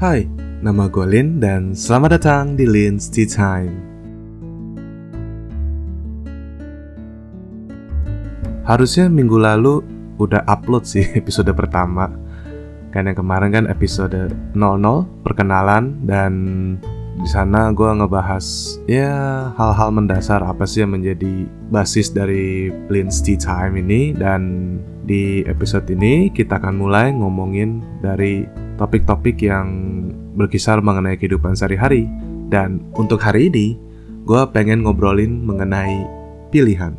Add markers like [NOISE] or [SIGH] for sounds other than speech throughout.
Hai, nama gue Lin dan selamat datang di Lin's Tea Time. Harusnya minggu lalu udah upload sih [LAUGHS] episode pertama. Kan yang kemarin kan episode 00 perkenalan dan di sana gue ngebahas ya hal-hal mendasar apa sih yang menjadi basis dari Lin's Tea Time ini dan di episode ini kita akan mulai ngomongin dari topik-topik yang berkisar mengenai kehidupan sehari-hari. Dan untuk hari ini, gue pengen ngobrolin mengenai pilihan.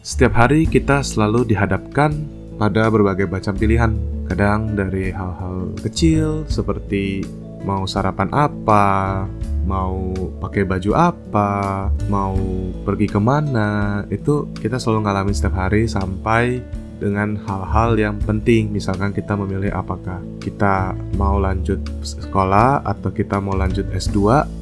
Setiap hari kita selalu dihadapkan pada berbagai macam pilihan. Kadang dari hal-hal kecil seperti mau sarapan apa, mau pakai baju apa, mau pergi ke mana, itu kita selalu ngalamin setiap hari sampai dengan hal-hal yang penting. Misalkan kita memilih apakah kita mau lanjut sekolah atau kita mau lanjut S2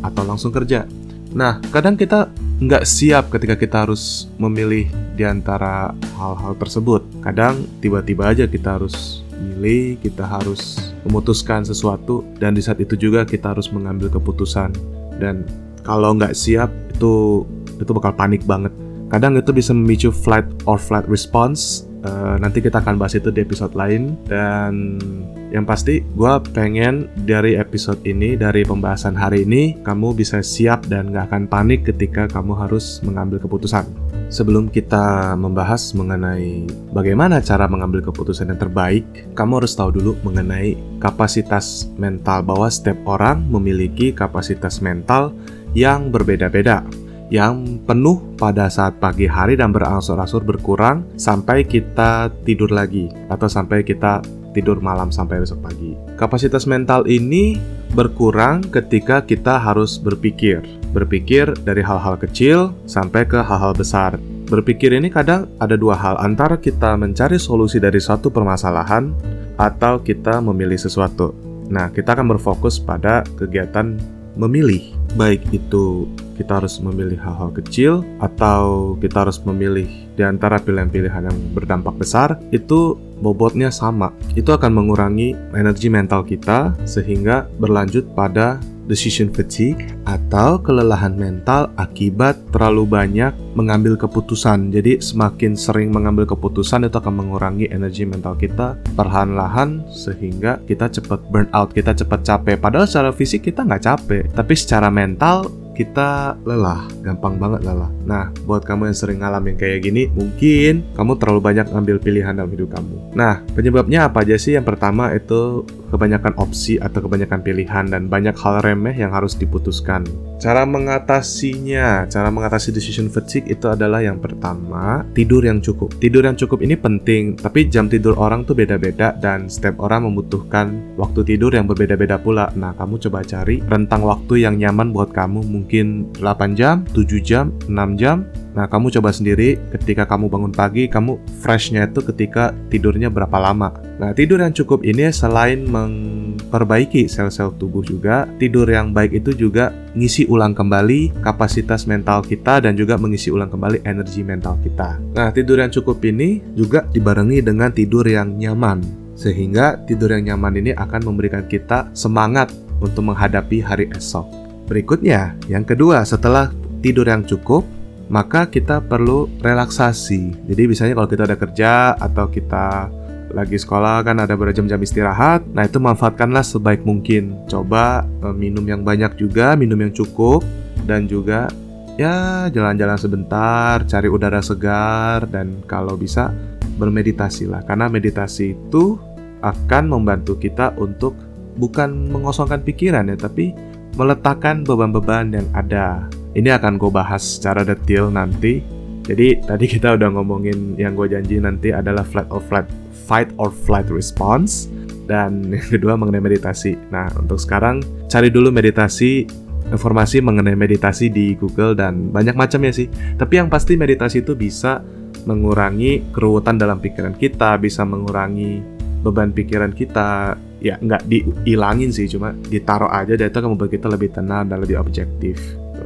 atau langsung kerja. Nah, kadang kita nggak siap ketika kita harus memilih di antara hal-hal tersebut. Kadang tiba-tiba aja kita harus milih, kita harus memutuskan sesuatu dan di saat itu juga kita harus mengambil keputusan. Dan kalau nggak siap itu itu bakal panik banget. Kadang itu bisa memicu flight or flight response. Uh, nanti kita akan bahas itu di episode lain. Dan yang pasti gue pengen dari episode ini dari pembahasan hari ini kamu bisa siap dan nggak akan panik ketika kamu harus mengambil keputusan Sebelum kita membahas mengenai bagaimana cara mengambil keputusan yang terbaik, kamu harus tahu dulu mengenai kapasitas mental bahwa setiap orang memiliki kapasitas mental yang berbeda-beda yang penuh pada saat pagi hari dan berangsur-angsur berkurang sampai kita tidur lagi atau sampai kita tidur malam sampai besok pagi. Kapasitas mental ini berkurang ketika kita harus berpikir berpikir dari hal-hal kecil sampai ke hal-hal besar. Berpikir ini kadang ada dua hal, antara kita mencari solusi dari suatu permasalahan atau kita memilih sesuatu. Nah, kita akan berfokus pada kegiatan memilih, baik itu kita harus memilih hal-hal kecil atau kita harus memilih di antara pilihan-pilihan yang berdampak besar, itu bobotnya sama. Itu akan mengurangi energi mental kita sehingga berlanjut pada decision fatigue, atau kelelahan mental akibat terlalu banyak mengambil keputusan. Jadi semakin sering mengambil keputusan itu akan mengurangi energi mental kita perlahan-lahan sehingga kita cepat burn out, kita cepat capek. Padahal secara fisik kita nggak capek, tapi secara mental kita lelah, gampang banget lelah. Nah, buat kamu yang sering ngalamin kayak gini, mungkin kamu terlalu banyak ngambil pilihan dalam hidup kamu. Nah, penyebabnya apa aja sih? Yang pertama itu kebanyakan opsi atau kebanyakan pilihan dan banyak hal remeh yang harus diputuskan. Cara mengatasinya, cara mengatasi decision fatigue itu adalah yang pertama, tidur yang cukup. Tidur yang cukup ini penting, tapi jam tidur orang tuh beda-beda dan setiap orang membutuhkan waktu tidur yang berbeda-beda pula. Nah, kamu coba cari rentang waktu yang nyaman buat kamu mungkin 8 jam, 7 jam, 6 jam. Nah, kamu coba sendiri ketika kamu bangun pagi, kamu freshnya itu ketika tidurnya berapa lama. Nah, tidur yang cukup ini selain memperbaiki sel-sel tubuh juga, tidur yang baik itu juga ngisi ulang kembali kapasitas mental kita dan juga mengisi ulang kembali energi mental kita. Nah, tidur yang cukup ini juga dibarengi dengan tidur yang nyaman. Sehingga tidur yang nyaman ini akan memberikan kita semangat untuk menghadapi hari esok. Berikutnya, yang kedua, setelah tidur yang cukup, maka kita perlu relaksasi. Jadi misalnya kalau kita ada kerja atau kita lagi sekolah kan ada berjam-jam istirahat, nah itu manfaatkanlah sebaik mungkin. Coba e, minum yang banyak juga, minum yang cukup dan juga ya jalan-jalan sebentar, cari udara segar dan kalau bisa bermeditasi lah. Karena meditasi itu akan membantu kita untuk bukan mengosongkan pikiran ya, tapi meletakkan beban-beban yang ada. Ini akan gue bahas secara detail nanti. Jadi [LAUGHS] tadi kita udah ngomongin yang gue janji nanti adalah flight or flight, fight or flight response dan [LAUGHS] yang kedua mengenai meditasi. Nah untuk sekarang cari dulu meditasi informasi mengenai meditasi di Google dan banyak macam ya sih. Tapi yang pasti meditasi itu bisa mengurangi keruwetan dalam pikiran kita, bisa mengurangi beban pikiran kita, ya nggak dihilangin sih cuma ditaruh aja akan membuat kita lebih tenang dan lebih objektif gitu.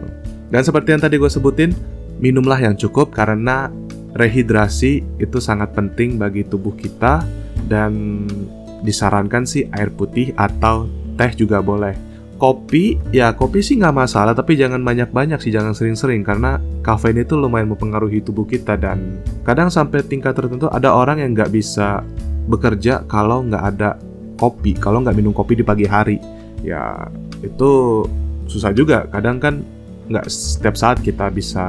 dan seperti yang tadi gue sebutin minumlah yang cukup karena rehidrasi itu sangat penting bagi tubuh kita dan disarankan sih air putih atau teh juga boleh. Kopi, ya kopi sih nggak masalah, tapi jangan banyak-banyak sih, jangan sering-sering karena kafein itu lumayan mempengaruhi tubuh kita dan kadang sampai tingkat tertentu ada orang yang nggak bisa bekerja kalau nggak ada kopi, kalau nggak minum kopi di pagi hari. Ya itu susah juga. Kadang kan nggak setiap saat kita bisa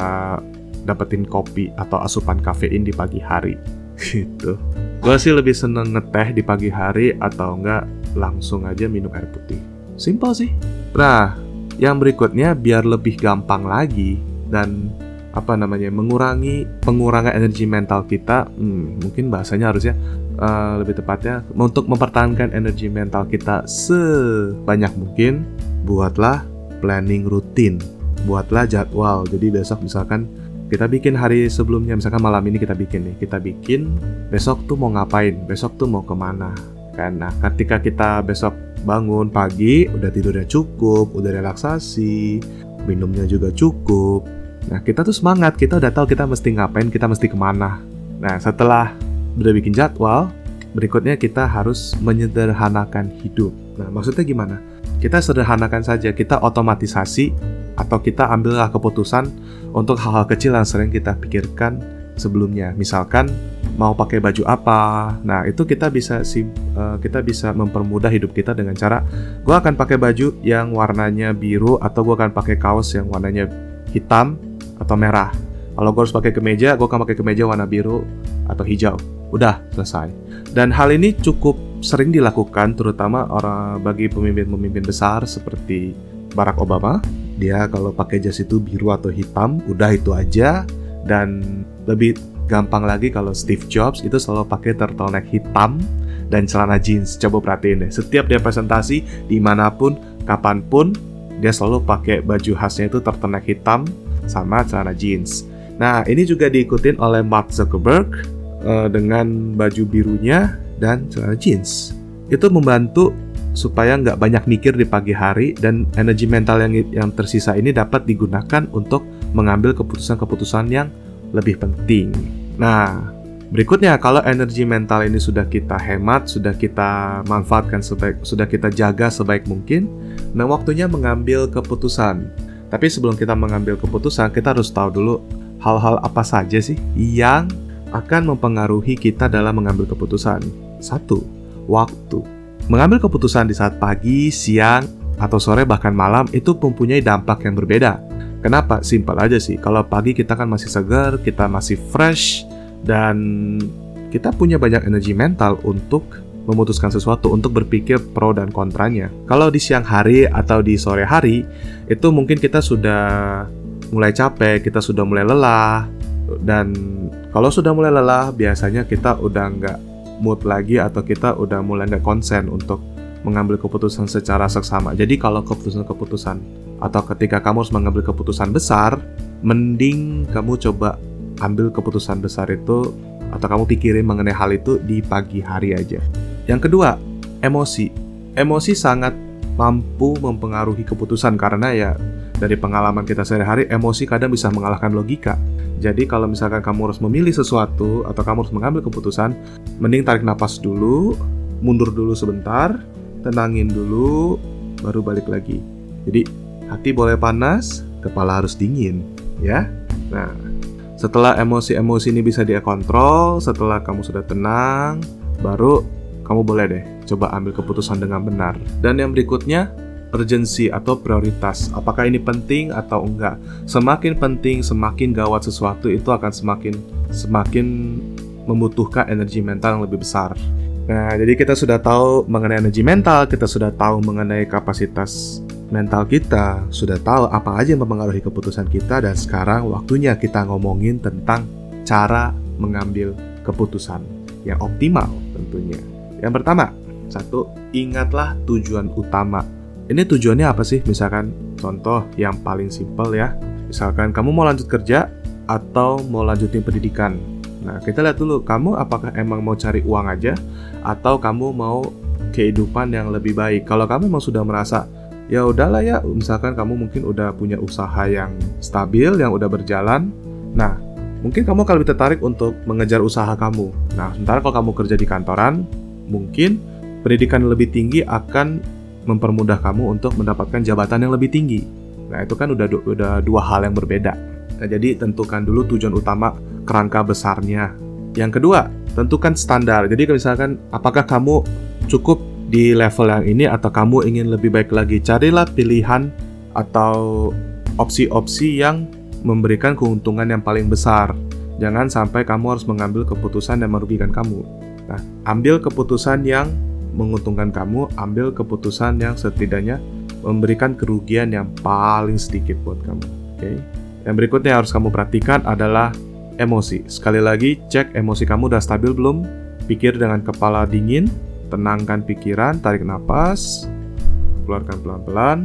dapetin kopi atau asupan kafein di pagi hari [LAUGHS] gitu. Gue sih lebih seneng ngeteh di pagi hari atau enggak langsung aja minum air putih. Simpel sih. Nah, yang berikutnya biar lebih gampang lagi dan apa namanya mengurangi pengurangan energi mental kita hmm, mungkin bahasanya harusnya uh, lebih tepatnya untuk mempertahankan energi mental kita sebanyak mungkin buatlah planning rutin. Buatlah jadwal. Jadi besok misalkan kita bikin hari sebelumnya misalkan malam ini kita bikin nih kita bikin besok tuh mau ngapain? Besok tuh mau ke mana? Karena ketika kita besok bangun pagi udah tidurnya cukup udah relaksasi minumnya juga cukup. Nah, kita tuh semangat, kita udah tahu kita mesti ngapain, kita mesti ke mana. Nah, setelah udah bikin jadwal, berikutnya kita harus menyederhanakan hidup. Nah, maksudnya gimana? Kita sederhanakan saja, kita otomatisasi atau kita ambillah keputusan untuk hal-hal kecil yang sering kita pikirkan sebelumnya. Misalkan mau pakai baju apa. Nah, itu kita bisa sim, uh, kita bisa mempermudah hidup kita dengan cara gue akan pakai baju yang warnanya biru atau gue akan pakai kaos yang warnanya hitam atau merah. Kalau gue harus pakai kemeja, gue akan pakai kemeja warna biru atau hijau. Udah selesai. Dan hal ini cukup sering dilakukan, terutama orang bagi pemimpin-pemimpin besar seperti Barack Obama. Dia kalau pakai jas itu biru atau hitam, udah itu aja. Dan lebih gampang lagi kalau Steve Jobs itu selalu pakai turtleneck hitam dan celana jeans. Coba perhatiin deh, setiap dia presentasi di mana pun, kapan pun, dia selalu pakai baju khasnya itu turtleneck hitam sama celana jeans. Nah, ini juga diikutin oleh Mark Zuckerberg uh, dengan baju birunya dan celana jeans. Itu membantu supaya nggak banyak mikir di pagi hari dan energi mental yang yang tersisa ini dapat digunakan untuk mengambil keputusan-keputusan yang lebih penting. Nah, berikutnya kalau energi mental ini sudah kita hemat, sudah kita manfaatkan sebaik, sudah kita jaga sebaik mungkin, nah waktunya mengambil keputusan. Tapi sebelum kita mengambil keputusan, kita harus tahu dulu hal-hal apa saja sih yang akan mempengaruhi kita dalam mengambil keputusan. Satu, waktu. Mengambil keputusan di saat pagi, siang, atau sore bahkan malam itu mempunyai dampak yang berbeda. Kenapa? Simpel aja sih. Kalau pagi kita kan masih segar, kita masih fresh, dan kita punya banyak energi mental untuk memutuskan sesuatu untuk berpikir pro dan kontranya. Kalau di siang hari atau di sore hari, itu mungkin kita sudah mulai capek, kita sudah mulai lelah, dan kalau sudah mulai lelah, biasanya kita udah nggak mood lagi atau kita udah mulai nggak konsen untuk mengambil keputusan secara seksama. Jadi kalau keputusan-keputusan atau ketika kamu harus mengambil keputusan besar, mending kamu coba ambil keputusan besar itu atau kamu pikirin mengenai hal itu di pagi hari aja. Yang kedua, emosi. Emosi sangat mampu mempengaruhi keputusan karena ya dari pengalaman kita sehari-hari emosi kadang bisa mengalahkan logika. Jadi kalau misalkan kamu harus memilih sesuatu atau kamu harus mengambil keputusan, mending tarik nafas dulu, mundur dulu sebentar, tenangin dulu, baru balik lagi. Jadi hati boleh panas, kepala harus dingin, ya. Nah, setelah emosi-emosi ini bisa dia kontrol, setelah kamu sudah tenang, baru kamu boleh deh coba ambil keputusan dengan benar. Dan yang berikutnya, urgensi atau prioritas. Apakah ini penting atau enggak? Semakin penting, semakin gawat sesuatu itu akan semakin semakin membutuhkan energi mental yang lebih besar. Nah, jadi kita sudah tahu mengenai energi mental, kita sudah tahu mengenai kapasitas mental kita, sudah tahu apa aja yang mempengaruhi keputusan kita dan sekarang waktunya kita ngomongin tentang cara mengambil keputusan yang optimal tentunya. Yang pertama, satu, ingatlah tujuan utama. Ini tujuannya apa sih? Misalkan contoh yang paling simpel ya. Misalkan kamu mau lanjut kerja atau mau lanjutin pendidikan. Nah, kita lihat dulu, kamu apakah emang mau cari uang aja atau kamu mau kehidupan yang lebih baik. Kalau kamu memang sudah merasa ya udahlah ya, misalkan kamu mungkin udah punya usaha yang stabil, yang udah berjalan. Nah, mungkin kamu akan lebih tertarik untuk mengejar usaha kamu. Nah, sementara kalau kamu kerja di kantoran, mungkin pendidikan lebih tinggi akan mempermudah kamu untuk mendapatkan jabatan yang lebih tinggi. Nah, itu kan udah udah dua hal yang berbeda. Nah, jadi tentukan dulu tujuan utama kerangka besarnya. Yang kedua, tentukan standar. Jadi misalkan apakah kamu cukup di level yang ini atau kamu ingin lebih baik lagi, carilah pilihan atau opsi-opsi yang memberikan keuntungan yang paling besar. Jangan sampai kamu harus mengambil keputusan yang merugikan kamu. Nah, ambil keputusan yang menguntungkan kamu, ambil keputusan yang setidaknya memberikan kerugian yang paling sedikit buat kamu. Oke. Okay? Yang berikutnya yang harus kamu perhatikan adalah emosi. Sekali lagi, cek emosi kamu udah stabil belum? Pikir dengan kepala dingin, tenangkan pikiran, tarik nafas, keluarkan pelan-pelan,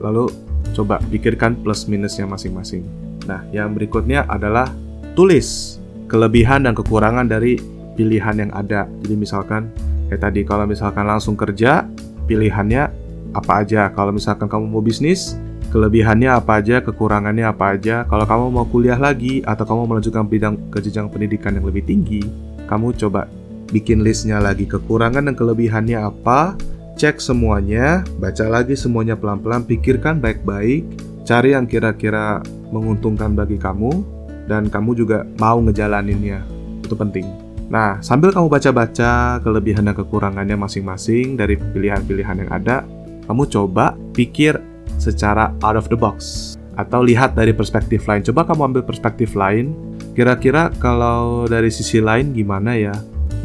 lalu coba pikirkan plus minusnya masing-masing. Nah, yang berikutnya adalah tulis kelebihan dan kekurangan dari pilihan yang ada. Jadi misalkan kayak tadi kalau misalkan langsung kerja, pilihannya apa aja. Kalau misalkan kamu mau bisnis, kelebihannya apa aja, kekurangannya apa aja. Kalau kamu mau kuliah lagi atau kamu melanjutkan bidang ke pendidikan yang lebih tinggi, kamu coba bikin listnya lagi kekurangan dan kelebihannya apa, cek semuanya, baca lagi semuanya pelan-pelan, pikirkan baik-baik, cari yang kira-kira menguntungkan bagi kamu dan kamu juga mau ngejalaninnya. Itu penting. Nah, sambil kamu baca-baca kelebihan dan kekurangannya masing-masing dari pilihan-pilihan yang ada, kamu coba pikir secara out of the box atau lihat dari perspektif lain. Coba kamu ambil perspektif lain. Kira-kira kalau dari sisi lain gimana ya?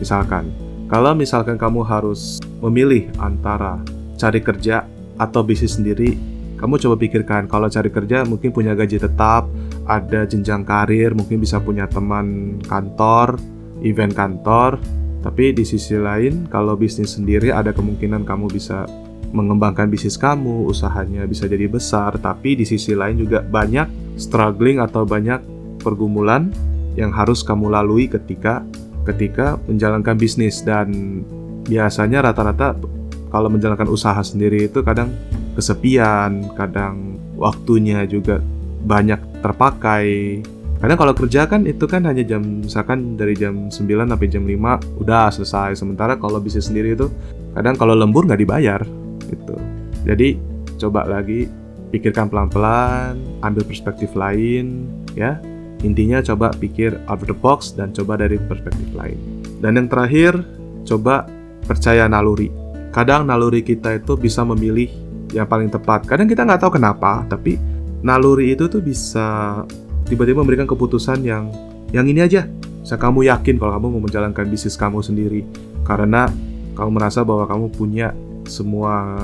Misalkan, kalau misalkan kamu harus memilih antara cari kerja atau bisnis sendiri, kamu coba pikirkan kalau cari kerja mungkin punya gaji tetap, ada jenjang karir, mungkin bisa punya teman kantor, event kantor. Tapi di sisi lain, kalau bisnis sendiri ada kemungkinan kamu bisa mengembangkan bisnis kamu, usahanya bisa jadi besar, tapi di sisi lain juga banyak struggling atau banyak pergumulan yang harus kamu lalui ketika ketika menjalankan bisnis dan biasanya rata-rata kalau menjalankan usaha sendiri itu kadang kesepian, kadang waktunya juga banyak terpakai. Kadang kalau kerja kan itu kan hanya jam misalkan dari jam 9 sampai jam 5 udah selesai. Sementara kalau bisnis sendiri itu kadang kalau lembur nggak dibayar gitu. Jadi coba lagi pikirkan pelan-pelan, ambil perspektif lain ya. Intinya coba pikir out of the box dan coba dari perspektif lain. Dan yang terakhir, coba percaya naluri. Kadang naluri kita itu bisa memilih yang paling tepat. Kadang kita nggak tahu kenapa, tapi naluri itu tuh bisa tiba-tiba memberikan keputusan yang yang ini aja. Bisa kamu yakin kalau kamu mau menjalankan bisnis kamu sendiri karena kamu merasa bahwa kamu punya semua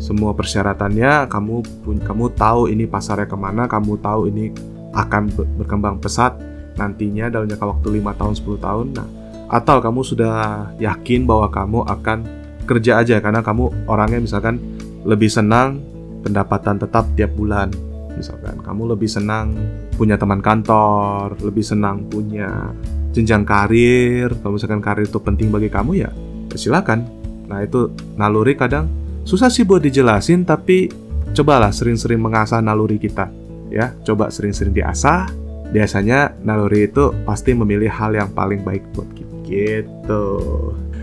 semua persyaratannya, kamu kamu tahu ini pasarnya ke mana, kamu tahu ini akan berkembang pesat nantinya dalam jangka waktu 5 tahun 10 tahun. Nah, atau kamu sudah yakin bahwa kamu akan kerja aja karena kamu orangnya misalkan lebih senang pendapatan tetap tiap bulan. Misalkan kamu lebih senang punya teman kantor, lebih senang punya jenjang karir. Kalau misalkan karir itu penting bagi kamu ya, ya silakan. Nah itu naluri kadang susah sih buat dijelasin, tapi cobalah sering-sering mengasah naluri kita. Ya, coba sering-sering diasah. Biasanya naluri itu pasti memilih hal yang paling baik buat kita. Gitu.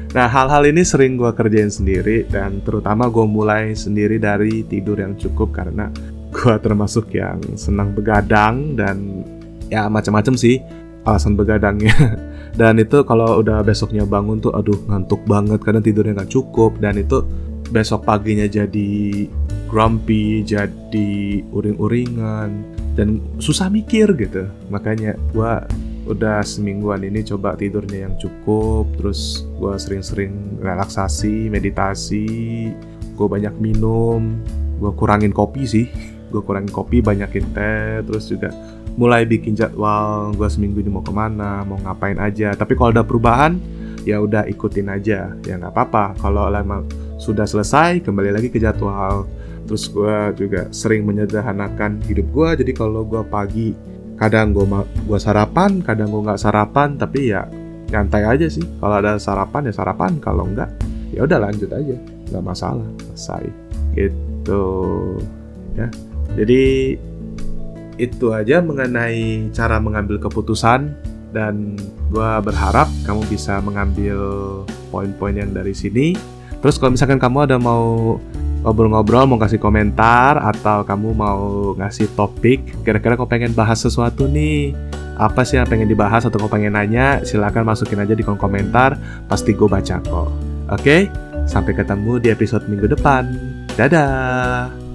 Nah, hal-hal ini sering gue kerjain sendiri dan terutama gue mulai sendiri dari tidur yang cukup karena gue termasuk yang senang begadang dan ya macam-macam sih alasan begadangnya. [LAUGHS] Dan itu kalau udah besoknya bangun tuh aduh ngantuk banget karena tidurnya nggak cukup dan itu besok paginya jadi grumpy, jadi uring-uringan dan susah mikir gitu. Makanya gue udah semingguan ini coba tidurnya yang cukup terus gue sering-sering relaksasi meditasi gue banyak minum gue kurangin kopi sih [LAUGHS] gue kurangin kopi banyakin teh terus juga mulai bikin jadwal gue seminggu ini mau ke mana mau ngapain aja. Tapi kalau ada perubahan ya udah ikutin aja. Ya nggak apa-apa. Kalau lama sudah selesai kembali lagi ke jadwal. Terus gue juga sering menyederhanakan hidup gue jadi kalau gue pagi kadang gue gue sarapan kadang gue nggak sarapan tapi ya nyantai aja sih. Kalau ada sarapan ya sarapan. Kalau enggak ya udah lanjut aja. Nggak masalah. Selesai. Gitu. Ya jadi itu aja mengenai cara mengambil keputusan dan gue berharap kamu bisa mengambil poin-poin yang dari sini. Terus kalau misalkan kamu ada mau ngobrol-ngobrol, mau kasih komentar atau kamu mau ngasih topik, kira-kira kau pengen bahas sesuatu nih, apa sih yang pengen dibahas atau kau pengen nanya, silahkan masukin aja di kolom komentar, pasti gue baca kok. Oke, sampai ketemu di episode minggu depan. Dadah!